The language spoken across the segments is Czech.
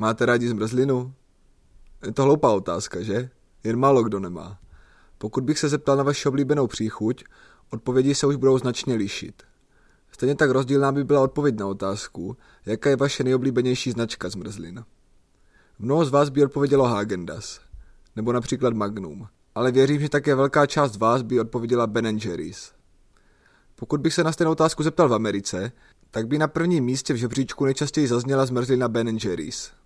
Máte rádi zmrzlinu? Je to hloupá otázka, že? Jen málo kdo nemá. Pokud bych se zeptal na vaši oblíbenou příchuť, odpovědi se už budou značně lišit. Stejně tak rozdílná by byla odpověď na otázku, jaká je vaše nejoblíbenější značka zmrzlin. Mnoho z vás by odpovědělo Hagendas, nebo například Magnum, ale věřím, že také velká část vás by odpověděla Ben Jerry's. Pokud bych se na stejnou otázku zeptal v Americe, tak by na prvním místě v žebříčku nejčastěji zazněla zmrzlina Ben Jerry's.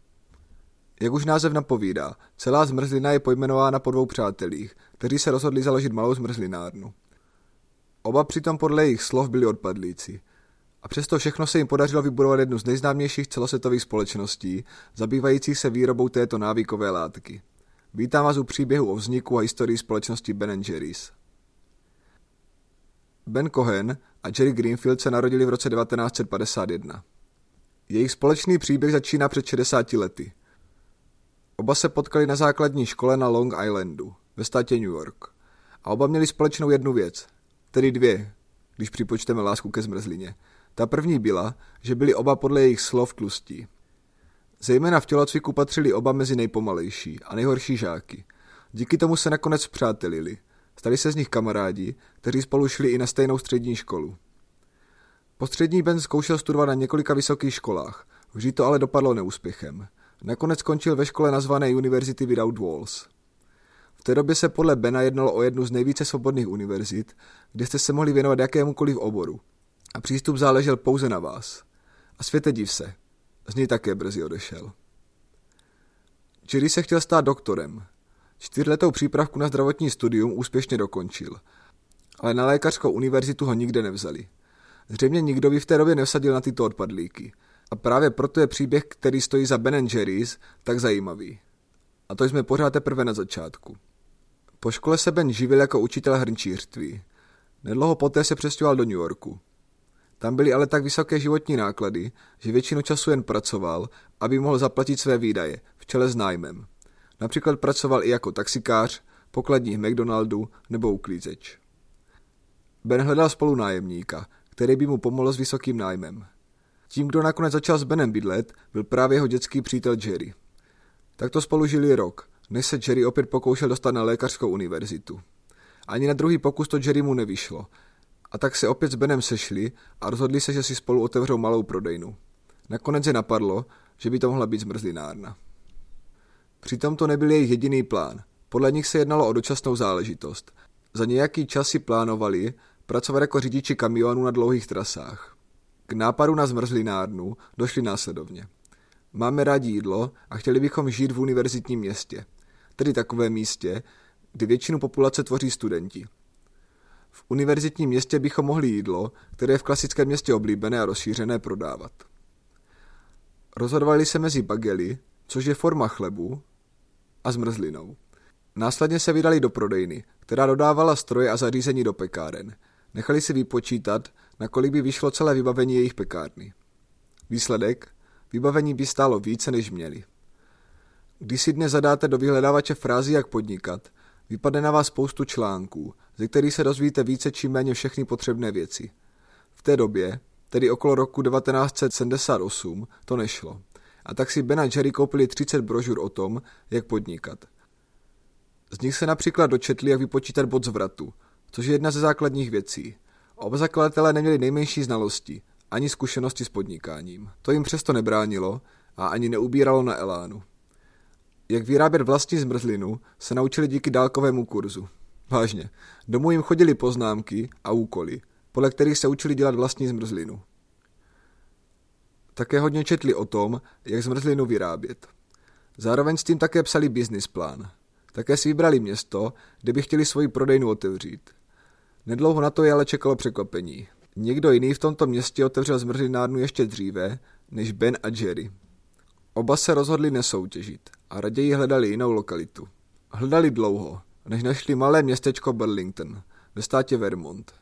Jak už název napovídá, celá zmrzlina je pojmenována po dvou přátelích, kteří se rozhodli založit malou zmrzlinárnu. Oba přitom podle jejich slov byli odpadlíci. A přesto všechno se jim podařilo vybudovat jednu z nejznámějších celosvětových společností, zabývajících se výrobou této návykové látky. Vítám vás u příběhu o vzniku a historii společnosti Ben Jerry's. Ben Cohen a Jerry Greenfield se narodili v roce 1951. Jejich společný příběh začíná před 60 lety. Oba se potkali na základní škole na Long Islandu, ve státě New York. A oba měli společnou jednu věc, tedy dvě, když připočteme lásku ke zmrzlině. Ta první byla, že byli oba podle jejich slov tlustí. Zejména v tělocviku patřili oba mezi nejpomalejší a nejhorší žáky. Díky tomu se nakonec přátelili. Stali se z nich kamarádi, kteří spolu šli i na stejnou střední školu. Po střední Ben zkoušel studovat na několika vysokých školách, vždy to ale dopadlo neúspěchem. Nakonec skončil ve škole nazvané University Without Walls. V té době se podle Bena jednalo o jednu z nejvíce svobodných univerzit, kde jste se mohli věnovat jakémukoliv oboru. A přístup záležel pouze na vás. A světe div se, z něj také brzy odešel. Jerry se chtěl stát doktorem. Čtyřletou přípravku na zdravotní studium úspěšně dokončil. Ale na lékařskou univerzitu ho nikde nevzali. Zřejmě nikdo by v té době nevsadil na tyto odpadlíky. A právě proto je příběh, který stojí za Ben Jerry's, tak zajímavý. A to jsme pořád teprve na začátku. Po škole se Ben živil jako učitel hrnčířství. Nedlouho poté se přestěhoval do New Yorku. Tam byly ale tak vysoké životní náklady, že většinu času jen pracoval, aby mohl zaplatit své výdaje, v čele s nájmem. Například pracoval i jako taxikář, pokladní McDonaldu nebo uklízeč. Ben hledal spolu nájemníka, který by mu pomohl s vysokým nájmem. Tím, kdo nakonec začal s Benem bydlet, byl právě jeho dětský přítel Jerry. Takto spolu žili rok, než se Jerry opět pokoušel dostat na lékařskou univerzitu. Ani na druhý pokus to Jerry mu nevyšlo. A tak se opět s Benem sešli a rozhodli se, že si spolu otevřou malou prodejnu. Nakonec je napadlo, že by to mohla být zmrzlinárna. Přitom to nebyl jejich jediný plán. Podle nich se jednalo o dočasnou záležitost. Za nějaký čas si plánovali pracovat jako řidiči kamionů na dlouhých trasách. K nápadu na zmrzlinárnu došli následovně. Máme rádi jídlo a chtěli bychom žít v univerzitním městě, tedy takovém místě, kdy většinu populace tvoří studenti. V univerzitním městě bychom mohli jídlo, které je v klasickém městě oblíbené a rozšířené, prodávat. Rozhodovali se mezi bagely, což je forma chlebu, a zmrzlinou. Následně se vydali do prodejny, která dodávala stroje a zařízení do pekáren. Nechali si vypočítat, nakolik by vyšlo celé vybavení jejich pekárny. Výsledek? Vybavení by stálo více, než měli. Když si dnes zadáte do vyhledávače frázi jak podnikat, vypadne na vás spoustu článků, ze kterých se dozvíte více či méně všechny potřebné věci. V té době, tedy okolo roku 1978, to nešlo. A tak si Ben a Jerry koupili 30 brožur o tom, jak podnikat. Z nich se například dočetli, jak vypočítat bod zvratu, což je jedna ze základních věcí. Oba zakladatelé neměli nejmenší znalosti, ani zkušenosti s podnikáním. To jim přesto nebránilo a ani neubíralo na elánu. Jak vyrábět vlastní zmrzlinu, se naučili díky dálkovému kurzu. Vážně, domů jim chodili poznámky a úkoly, podle kterých se učili dělat vlastní zmrzlinu. Také hodně četli o tom, jak zmrzlinu vyrábět. Zároveň s tím také psali business plán. Také si vybrali město, kde by chtěli svoji prodejnu otevřít. Nedlouho na to je ale čekalo překvapení. Někdo jiný v tomto městě otevřel zmrzlinárnu ještě dříve než Ben a Jerry. Oba se rozhodli nesoutěžit a raději hledali jinou lokalitu. Hledali dlouho, než našli malé městečko Burlington ve státě Vermont.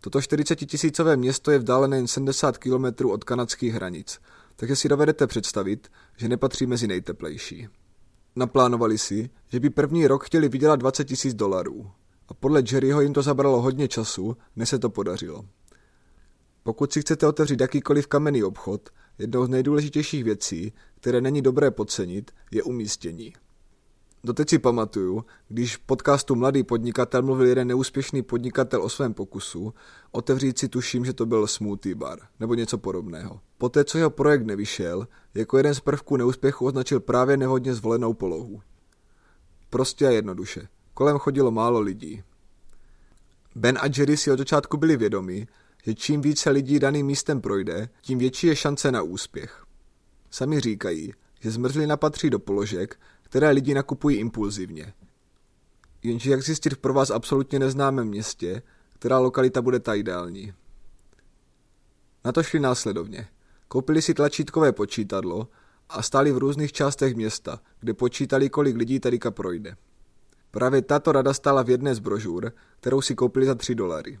Toto 40 tisícové město je vzdálené jen 70 km od kanadských hranic, takže si dovedete představit, že nepatří mezi nejteplejší. Naplánovali si, že by první rok chtěli vydělat 20 tisíc dolarů a podle Jerryho jim to zabralo hodně času, než se to podařilo. Pokud si chcete otevřít jakýkoliv kamenný obchod, jednou z nejdůležitějších věcí, které není dobré podcenit, je umístění. Doteď si pamatuju, když v podcastu Mladý podnikatel mluvil jeden neúspěšný podnikatel o svém pokusu, otevřít si tuším, že to byl smoothie bar, nebo něco podobného. Poté, co jeho projekt nevyšel, jako jeden z prvků neúspěchu označil právě nehodně zvolenou polohu. Prostě a jednoduše. Kolem chodilo málo lidí. Ben a Jerry si od začátku byli vědomi, že čím více lidí daným místem projde, tím větší je šance na úspěch. Sami říkají, že zmrzlina patří do položek, které lidi nakupují impulzivně. Jenže jak zjistit v pro vás absolutně neznámém městě, která lokalita bude ta ideální. Na to šli následovně. Koupili si tlačítkové počítadlo a stáli v různých částech města, kde počítali, kolik lidí tadyka projde. Právě tato rada stála v jedné z brožur, kterou si koupili za 3 dolary.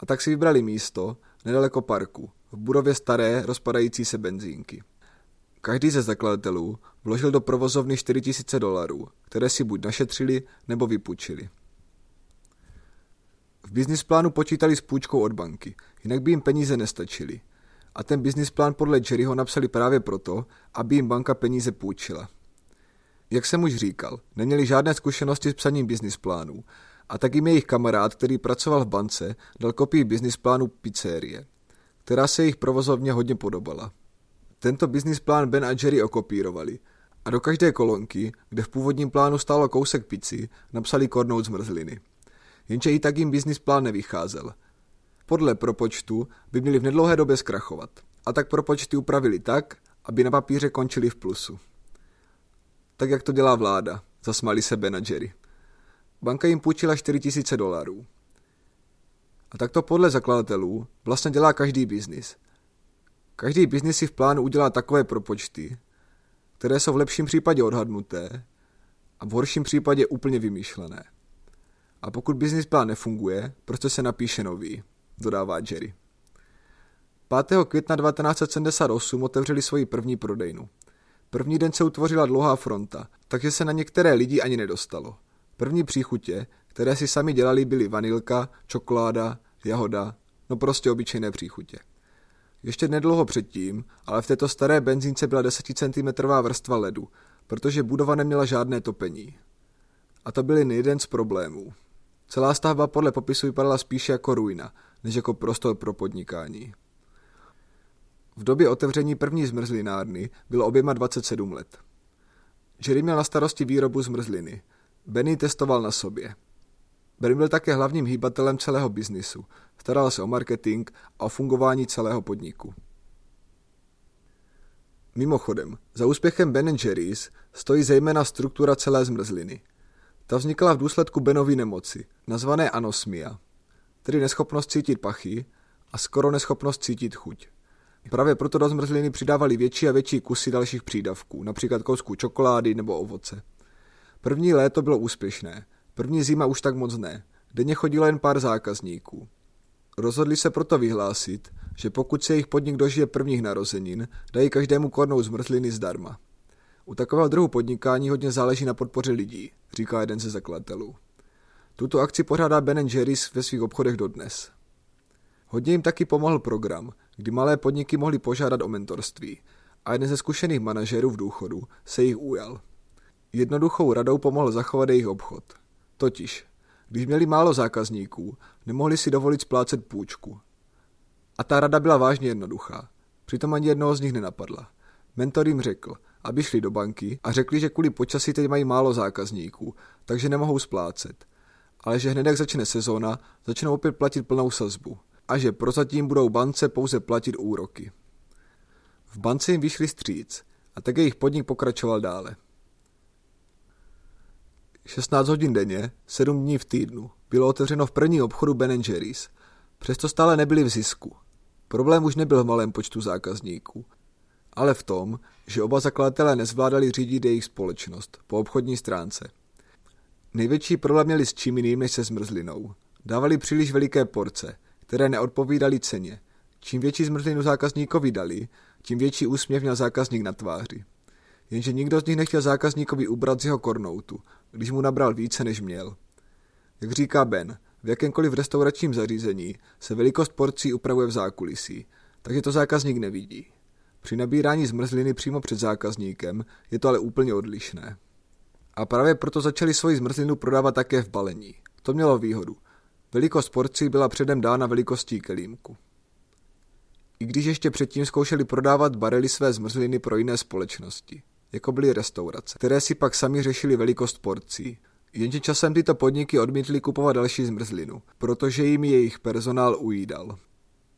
A tak si vybrali místo nedaleko parku, v budově staré, rozpadající se benzínky. Každý ze zakladatelů vložil do provozovny 4000 dolarů, které si buď našetřili, nebo vypůjčili. V business plánu počítali s půjčkou od banky, jinak by jim peníze nestačily. A ten business plán podle Jerryho napsali právě proto, aby jim banka peníze půjčila. Jak jsem už říkal, neměli žádné zkušenosti s psaním business plánů a tak jim jejich kamarád, který pracoval v bance, dal kopii business plánu pizzerie, která se jejich provozovně hodně podobala. Tento business plán Ben a Jerry okopírovali a do každé kolonky, kde v původním plánu stálo kousek pici, napsali kornout zmrzliny. Jenže i tak jim business plán nevycházel. Podle propočtu by měli v nedlouhé době zkrachovat. A tak propočty upravili tak, aby na papíře končili v plusu. Tak jak to dělá vláda, zasmali se Ben a Jerry. Banka jim půjčila 4000 dolarů. A tak to podle zakladatelů vlastně dělá každý biznis. Každý biznis si v plánu udělá takové propočty, které jsou v lepším případě odhadnuté a v horším případě úplně vymýšlené. A pokud business plán nefunguje, prostě se napíše nový, dodává Jerry. 5. května 1978 otevřeli svoji první prodejnu. První den se utvořila dlouhá fronta, takže se na některé lidi ani nedostalo. První příchutě, které si sami dělali, byly vanilka, čokoláda, jahoda, no prostě obyčejné příchutě. Ještě nedlouho předtím, ale v této staré benzínce byla 10 cm vrstva ledu, protože budova neměla žádné topení. A to byl jeden z problémů. Celá stavba podle popisu vypadala spíše jako ruina, než jako prostor pro podnikání. V době otevření první zmrzlinárny bylo oběma 27 let. Jerry měl na starosti výrobu zmrzliny. Benny testoval na sobě. Benny byl také hlavním hýbatelem celého biznisu. Staral se o marketing a o fungování celého podniku. Mimochodem, za úspěchem Ben Jerry's stojí zejména struktura celé zmrzliny. Ta vznikla v důsledku Benovy nemoci, nazvané anosmia, tedy neschopnost cítit pachy a skoro neschopnost cítit chuť. Právě proto do zmrzliny přidávali větší a větší kusy dalších přídavků, například kousků čokolády nebo ovoce. První léto bylo úspěšné, první zima už tak moc ne. Denně chodilo jen pár zákazníků. Rozhodli se proto vyhlásit, že pokud se jejich podnik dožije prvních narozenin, dají každému kornou zmrzliny zdarma. U takového druhu podnikání hodně záleží na podpoře lidí, říká jeden ze zakladatelů. Tuto akci pořádá Ben Jerry's ve svých obchodech dodnes. Hodně jim taky pomohl program, kdy malé podniky mohly požádat o mentorství a jeden ze zkušených manažerů v důchodu se jich ujal. Jednoduchou radou pomohl zachovat jejich obchod. Totiž, když měli málo zákazníků, nemohli si dovolit splácet půjčku. A ta rada byla vážně jednoduchá. Přitom ani jednoho z nich nenapadla. Mentor jim řekl, aby šli do banky a řekli, že kvůli počasí teď mají málo zákazníků, takže nemohou splácet. Ale že hned jak začne sezóna, začnou opět platit plnou sazbu a že prozatím budou bance pouze platit úroky. V bance jim vyšli stříc a tak jejich podnik pokračoval dále. 16 hodin denně, 7 dní v týdnu, bylo otevřeno v první obchodu Ben Jerry's. Přesto stále nebyli v zisku. Problém už nebyl v malém počtu zákazníků, ale v tom, že oba zakladatelé nezvládali řídit jejich společnost po obchodní stránce. Největší problém měli s čím jiným než se zmrzlinou. Dávali příliš veliké porce, které neodpovídaly ceně. Čím větší zmrzlinu zákazníkovi dali, tím větší úsměv měl zákazník na tváři. Jenže nikdo z nich nechtěl zákazníkovi ubrat z jeho kornoutu, když mu nabral více, než měl. Jak říká Ben, V jakémkoliv restauračním zařízení se velikost porcí upravuje v zákulisí, takže to zákazník nevidí. Při nabírání zmrzliny přímo před zákazníkem je to ale úplně odlišné. A právě proto začali svoji zmrzlinu prodávat také v balení. To mělo výhodu. Velikost porcí byla předem dána velikostí kelímku. I když ještě předtím zkoušeli prodávat barely své zmrzliny pro jiné společnosti, jako byly restaurace, které si pak sami řešili velikost porcí. Jenže časem tyto podniky odmítly kupovat další zmrzlinu, protože jim jejich personál ujídal.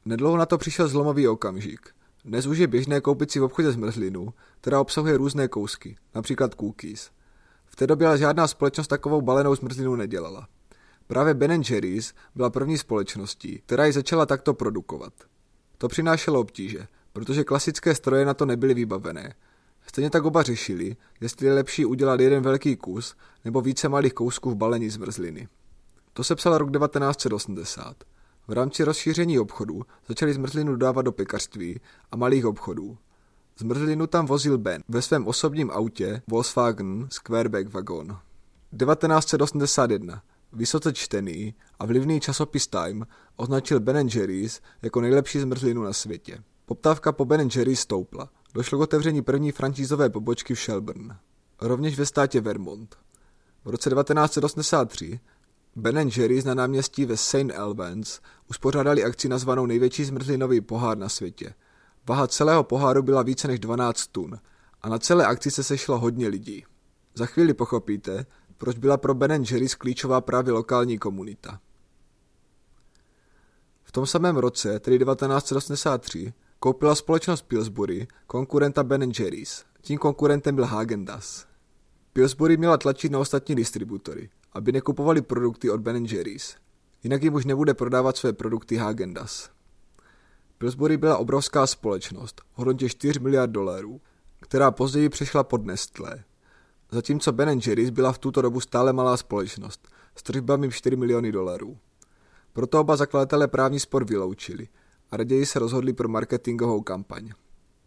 Nedlouho na to přišel zlomový okamžik. Dnes už je běžné koupit si v obchodě zmrzlinu, která obsahuje různé kousky, například cookies. V té době ale žádná společnost takovou balenou zmrzlinu nedělala. Právě Ben Jerry's byla první společností, která ji začala takto produkovat. To přinášelo obtíže, protože klasické stroje na to nebyly vybavené. Stejně tak oba řešili, jestli je lepší udělat jeden velký kus nebo více malých kousků v balení zmrzliny. To se psal rok 1980. V rámci rozšíření obchodu začali zmrzlinu dodávat do pekařství a malých obchodů. Zmrzlinu tam vozil Ben ve svém osobním autě Volkswagen Squareback Wagon. 1981. Vysoce čtený a vlivný časopis Time označil Ben Jerry's jako nejlepší zmrzlinu na světě. Poptávka po Ben Jerry's stoupla. Došlo k otevření první francízové pobočky v Shelburne, rovněž ve státě Vermont. V roce 1983 Ben Jerry's na náměstí ve St. Albans uspořádali akci nazvanou největší zmrzlinový pohár na světě. Váha celého poháru byla více než 12 tun a na celé akci se sešlo hodně lidí. Za chvíli pochopíte, proč byla pro Ben Jerry's klíčová právě lokální komunita. V tom samém roce, tedy 1983, koupila společnost Pillsbury konkurenta Ben Jerry's. Tím konkurentem byl Häagen-Dazs. Pillsbury měla tlačit na ostatní distributory, aby nekupovali produkty od Ben Jerry's. Jinak jim už nebude prodávat své produkty Häagen-Dazs. Pillsbury byla obrovská společnost, hodnotě 4 miliard dolarů, která později přešla pod Nestlé. Zatímco Ben Jerry's byla v tuto dobu stále malá společnost s tržbami 4 miliony dolarů. Proto oba zakladatelé právní spor vyloučili a raději se rozhodli pro marketingovou kampaň.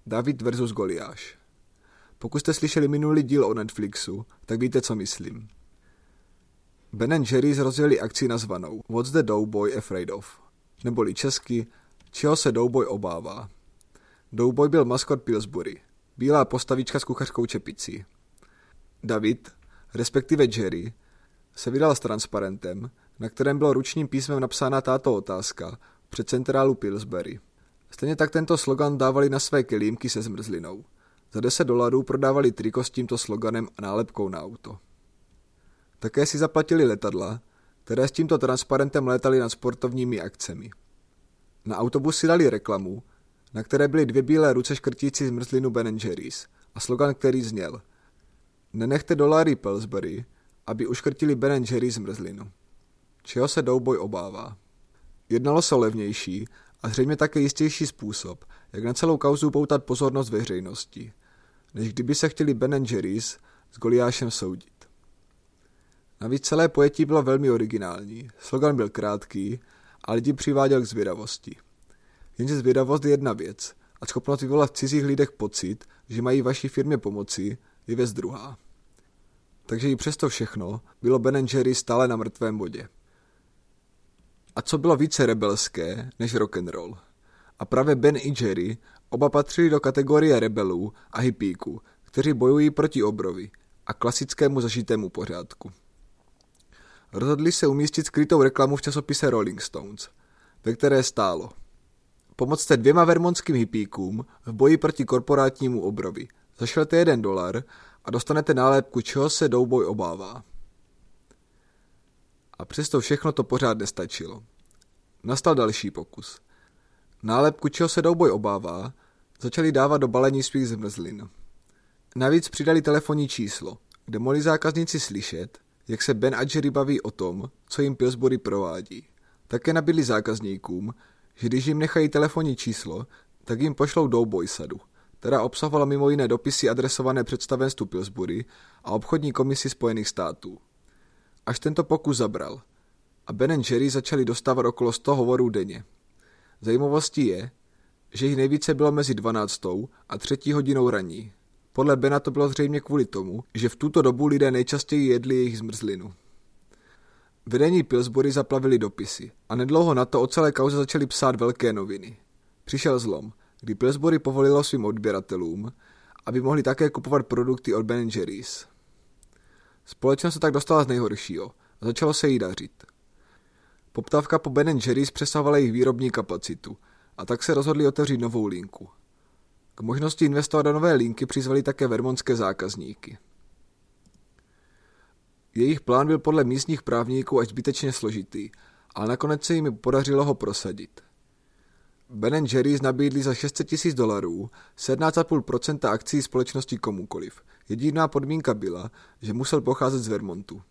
David versus Goliáš. Pokud jste slyšeli minulý díl o Netflixu, tak víte, co myslím. Ben Jerry's rozjeli akci nazvanou What's the Doughboy Afraid of? Neboli česky Čeho se Doughboy obává? Doughboy byl maskot Pillsbury, bílá postavička s kuchařskou čepicí. David, respektive Jerry, se vydal s transparentem, na kterém bylo ručním písmem napsána tato otázka před centrálu Pillsbury. Stejně tak tento slogan dávali na své kelímky se zmrzlinou. Za 10 dolarů prodávali triko s tímto sloganem a nálepkou na auto. Také si zaplatili letadla, které s tímto transparentem létaly nad sportovními akcemi. Na autobusy dali reklamu, na které byly dvě bílé ruce škrtící zmrzlinu Ben Jerry's a slogan, který zněl Nenechte dolary Pillsbury, aby uškrtili Ben Jerry's zmrzlinu. Čeho se Doughboy obává? Jednalo se o levnější a zřejmě také jistější způsob, jak na celou kauzu poutat pozornost veřejnosti, než kdyby se chtěli Ben Jerry's s Goliášem soudit. Navíc celé pojetí bylo velmi originální, slogan byl krátký a lidi přiváděl k zvědavosti. Jenže zvědavost je jedna věc a schopnost vyvolat v cizích lidech pocit, že mají vaší firmě pomoci, je věc druhá. Takže i přesto všechno bylo Ben Jerry stále na mrtvém bodě. A co bylo více rebelské než rock and roll? A právě Ben i Jerry oba patřili do kategorie rebelů a hippíků, kteří bojují proti obrovi a klasickému zažitému pořádku. Rozhodli se umístit skrytou reklamu v časopise Rolling Stones, ve které stálo Pomocte dvěma vermonským hippíkům v boji proti korporátnímu obrovi. Zašlete jeden dolar a dostanete nálepku, čeho se Doughboy obává. A přesto všechno to pořád nestačilo. Nastal další pokus. Nálepku, čeho se Doughboy obává, začali dávat do balení svých zmrzlin. Navíc přidali telefonní číslo, kde mohli zákazníci slyšet, jak se Ben a Jerry baví o tom, co jim Pillsbury provádí. Také nabídli zákazníkům, že když jim nechají telefonní číslo, tak jim pošlou Doughboy sadu, která obsahovala mimo jiné dopisy adresované představenstvu Pillsbury a obchodní komisi Spojených států. Až tento pokus zabral a Ben Jerry začali dostávat okolo 100 hovorů denně. Zajímavostí je, že jich nejvíce bylo mezi 12. a 3. hodinou raní. Podle Bena to bylo zřejmě kvůli tomu, že v tuto dobu lidé nejčastěji jedli jejich zmrzlinu. Vedení Pillsbury zaplavili dopisy a nedlouho na to o celé kauze začali psát velké noviny. Přišel zlom, kdy Pillsbury povolilo svým odběratelům, aby mohli také kupovat produkty od Ben Jerry's. Společnost se tak dostala z nejhoršího a začalo se jí dařit. Poptávka po Ben Jerry's přesahovala jejich výrobní kapacitu a tak se rozhodli otevřít novou linku. K možnosti investovat do nové linky přizvali také vermonské zákazníky. Jejich plán byl podle místních právníků až zbytečně složitý, ale nakonec se jim podařilo ho prosadit. Ben Jerry's nabídli za 600 tisíc dolarů 17,5% akcí společnosti komukoliv. Jediná podmínka byla, že musel pocházet z Vermontu.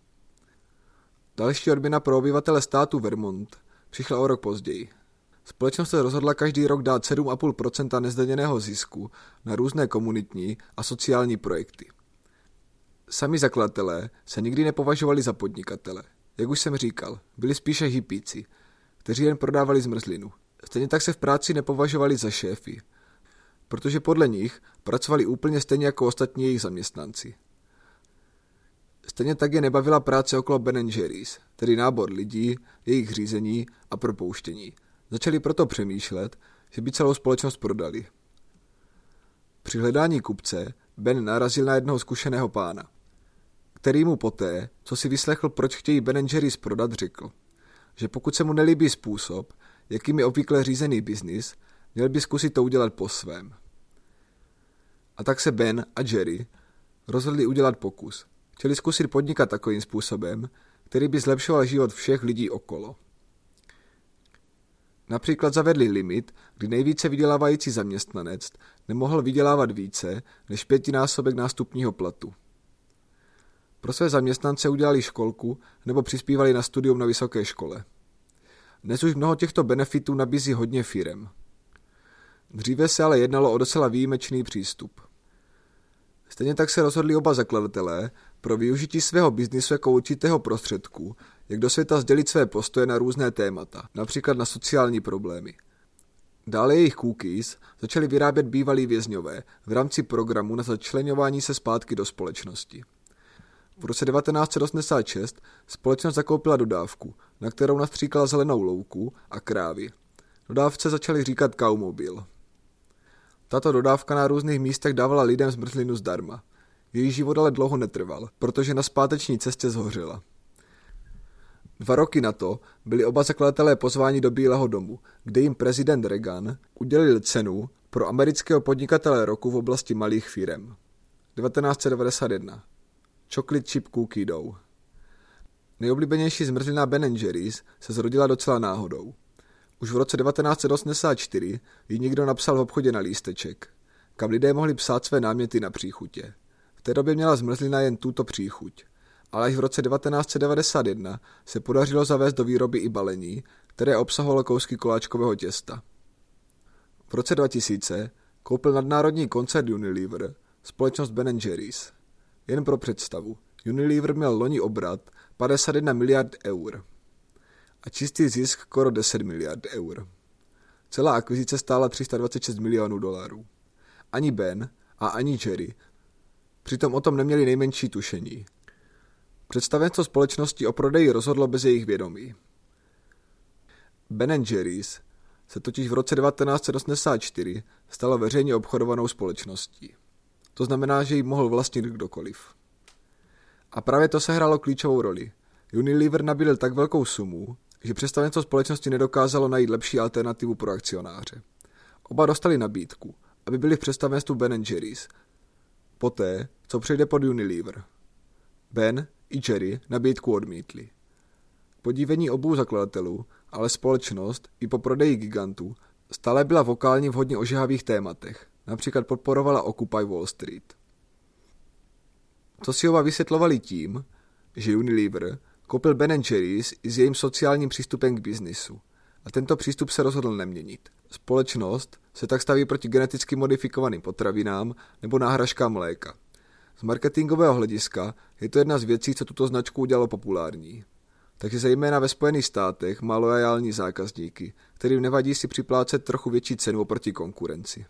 Další odměna pro obyvatele státu Vermont přišla o rok později. Společnost se rozhodla každý rok dát 7,5% nezdaněného zisku na různé komunitní a sociální projekty. Sami zakladatelé se nikdy nepovažovali za podnikatele. Jak už jsem říkal, byli spíše hippíci, kteří jen prodávali zmrzlinu. Stejně tak se v práci nepovažovali za šéfy, protože podle nich pracovali úplně stejně jako ostatní jejich zaměstnanci. Stejně tak je nebavila práce okolo Ben Jerry's, tedy nábor lidí, jejich řízení a propouštění. Začali proto přemýšlet, že by celou společnost prodali. Při hledání kupce Ben narazil na jednoho zkušeného pána, který mu poté, co si vyslechl, proč chtějí Ben Jerry's prodat, řekl, že pokud se mu nelíbí způsob, jakým je obvykle řízený biznis, měl by zkusit to udělat po svém. A tak se Ben a Jerry rozhodli udělat pokus. Chtěli zkusit podnikat takovým způsobem, který by zlepšoval život všech lidí okolo. Například zavedli limit, kdy nejvíce vydělávající zaměstnanec nemohl vydělávat více než pětinásobek nástupního platu. Pro své zaměstnance udělali školku nebo přispívali na studium na vysoké škole. Dnes už mnoho těchto benefitů nabízí hodně firem. Dříve se ale jednalo o docela výjimečný přístup. Stejně tak se rozhodli oba zakladatelé pro využití svého biznisu jako určitého prostředku, jak do světa sdělit své postoje na různé témata, například na sociální problémy. Dále jejich cookies začali vyrábět bývalí vězňové v rámci programu na začlenování se zpátky do společnosti. V roce 1986 společnost zakoupila dodávku, na kterou nastříkala zelenou louku a krávy. Dodávce začali říkat kaumobil. Tato dodávka na různých místech dávala lidem zmrzlinu zdarma. Její život ale dlouho netrval, protože na zpáteční cestě zhořela. Dva roky na to byli oba zakladatelé pozváni do Bílého domu, kde jim prezident Reagan udělil cenu pro amerického podnikatele roku v oblasti malých firem. 1991. Chocolate Chip Cookie Dough. Nejoblíbenější zmrzlina Ben Jerry's se zrodila docela náhodou. Už v roce 1984 ji někdo napsal v obchodě na lísteček, kam lidé mohli psát své náměty na příchutě. V té době měla zmrzlina jen tuto příchuť, ale až v roce 1991 se podařilo zavést do výroby i balení, které obsahovalo kousky koláčkového těsta. V roce 2000 koupil nadnárodní koncert Unilever společnost Ben Jerry's. Jen pro představu, Unilever měl loni obrat 51 miliard eur a čistý zisk skoro 10 miliard eur. Celá akvizice stála 326 milionů dolarů. Ani Ben a ani Jerry přitom o tom neměli nejmenší tušení. Představenstvo společnosti o prodeji rozhodlo bez jejich vědomí. Ben Jerry's se totiž v roce 1984 stala veřejně obchodovanou společností. To znamená, že ji mohl vlastnit kdokoliv. A právě to se hrálo klíčovou roli. Unilever nabídl tak velkou sumu, že představenstvo společnosti nedokázalo najít lepší alternativu pro akcionáře. Oba dostali nabídku, aby byli v představenstvu Ben Jerry's. Poté, co přejde pod Unilever. Ben i Jerry nabídku odmítli. Podívení obou zakladatelů, ale společnost i po prodeji gigantů stále byla vokální v hodně ožehavých tématech. Například podporovala Occupy Wall Street. To si oba vysvětlovali tím, že Unilever koupil Ben Jerry's i s jejím sociálním přístupem k biznisu. A tento přístup se rozhodl neměnit. Společnost se tak staví proti geneticky modifikovaným potravinám nebo náhražkám mléka. Z marketingového hlediska je to jedna z věcí, co tuto značku udělalo populární. Takže zejména ve Spojených státech má lojální zákazníky, kterým nevadí si připlácet trochu větší cenu oproti konkurenci.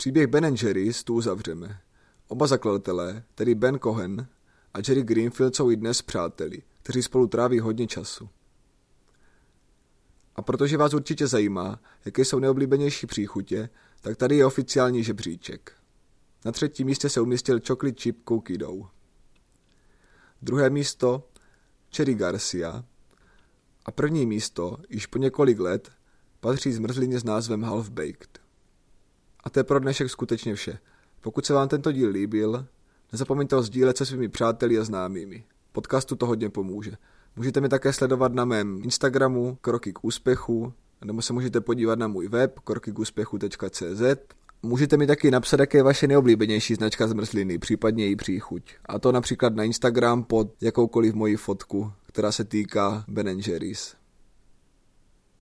Příběh Ben Jerry's tu uzavřeme. Oba zakladatelé, tedy Ben Cohen a Jerry Greenfield jsou i dnes přáteli, kteří spolu tráví hodně času. A protože vás určitě zajímá, jaké jsou neoblíbenější příchutě, tak tady je oficiální žebříček. Na třetím místě se umístil chocolate chip cookie dough. Druhé místo Cherry Garcia a první místo, již po několik let, patří zmrzlině s názvem Half Baked. A to je pro dnešek skutečně vše. Pokud se vám tento díl líbil, nezapomeňte ho sdílet se svými přáteli a známými. Podcastu to hodně pomůže. Můžete mi také sledovat na mém Instagramu Kroky k úspěchu, nebo se můžete podívat na můj web krokykúspěchu.cz. Můžete mi taky napsat, jaké je vaše neoblíbenější značka zmrzliny, případně její příchuť. A to například na Instagram pod jakoukoliv moji fotku, která se týká Ben Jerry's.